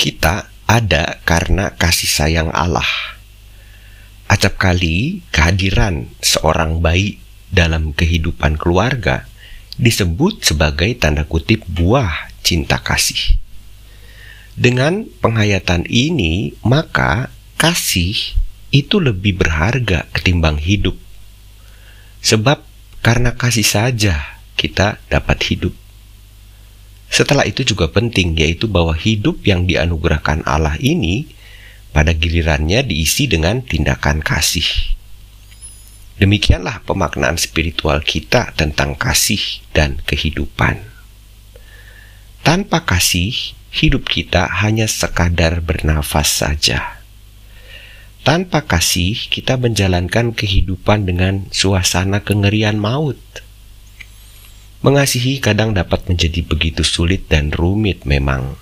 kita ada karena kasih sayang Allah. Acap kali kehadiran seorang bayi dalam kehidupan keluarga disebut sebagai tanda kutip buah cinta kasih. Dengan penghayatan ini, maka kasih itu lebih berharga ketimbang hidup. Sebab karena kasih saja kita dapat hidup. Setelah itu juga penting yaitu bahwa hidup yang dianugerahkan Allah ini pada gilirannya diisi dengan tindakan kasih. Demikianlah pemaknaan spiritual kita tentang kasih dan kehidupan. Tanpa kasih, hidup kita hanya sekadar bernafas saja. Tanpa kasih, kita menjalankan kehidupan dengan suasana kengerian maut Mengasihi kadang dapat menjadi begitu sulit dan rumit memang.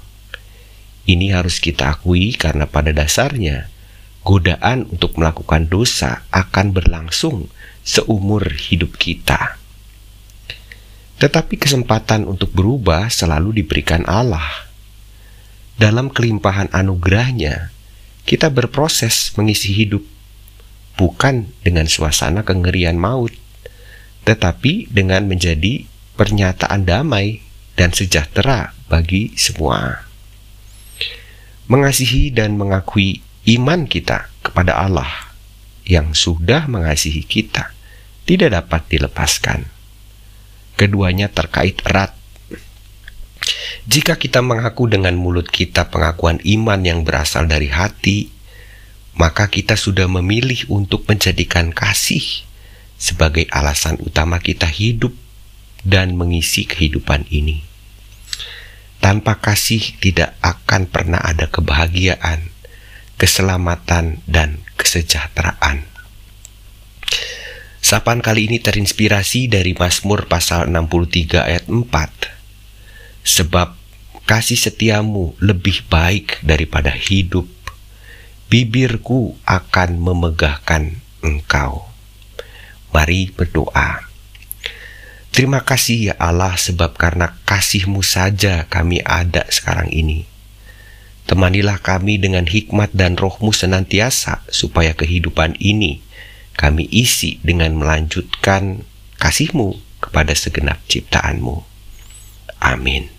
Ini harus kita akui karena pada dasarnya godaan untuk melakukan dosa akan berlangsung seumur hidup kita. Tetapi kesempatan untuk berubah selalu diberikan Allah. Dalam kelimpahan anugerahnya, kita berproses mengisi hidup, bukan dengan suasana kengerian maut, tetapi dengan menjadi pernyataan damai dan sejahtera bagi semua. Mengasihi dan mengakui iman kita kepada Allah yang sudah mengasihi kita tidak dapat dilepaskan. Keduanya terkait erat. Jika kita mengaku dengan mulut kita pengakuan iman yang berasal dari hati, maka kita sudah memilih untuk menjadikan kasih sebagai alasan utama kita hidup dan mengisi kehidupan ini. Tanpa kasih tidak akan pernah ada kebahagiaan, keselamatan, dan kesejahteraan. Sapaan kali ini terinspirasi dari Mazmur pasal 63 ayat 4. Sebab kasih setiamu lebih baik daripada hidup, bibirku akan memegahkan engkau. Mari berdoa. Terima kasih ya Allah sebab karena kasihmu saja kami ada sekarang ini. Temanilah kami dengan hikmat dan rohmu senantiasa supaya kehidupan ini kami isi dengan melanjutkan kasihmu kepada segenap ciptaanmu. Amin.